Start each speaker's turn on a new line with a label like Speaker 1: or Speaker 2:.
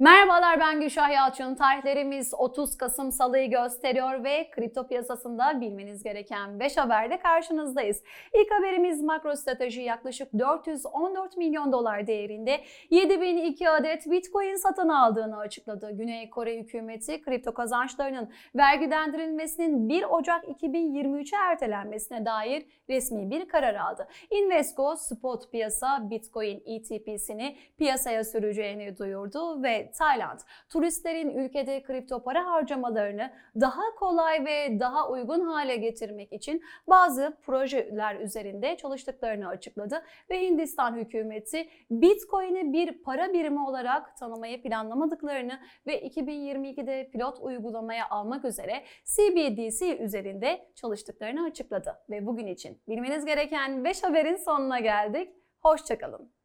Speaker 1: Merhabalar ben Gülşah Yalçın. Tarihlerimiz 30 Kasım Salı'yı gösteriyor ve kripto piyasasında bilmeniz gereken 5 haberde karşınızdayız. İlk haberimiz makro strateji yaklaşık 414 milyon dolar değerinde 7002 adet Bitcoin satın aldığını açıkladı. Güney Kore hükümeti kripto kazançlarının vergilendirilmesinin 1 Ocak 2023'e ertelenmesine dair resmi bir karar aldı. Invesco spot piyasa Bitcoin ETP'sini piyasaya süreceğini duyurdu ve Tayland turistlerin ülkede kripto para harcamalarını daha kolay ve daha uygun hale getirmek için bazı projeler üzerinde çalıştıklarını açıkladı ve Hindistan hükümeti Bitcoin'i bir para birimi olarak tanımayı planlamadıklarını ve 2022'de pilot uygulamaya almak üzere CBDC üzerinde çalıştıklarını açıkladı ve bugün için bilmeniz gereken 5 haberin sonuna geldik. Hoşçakalın.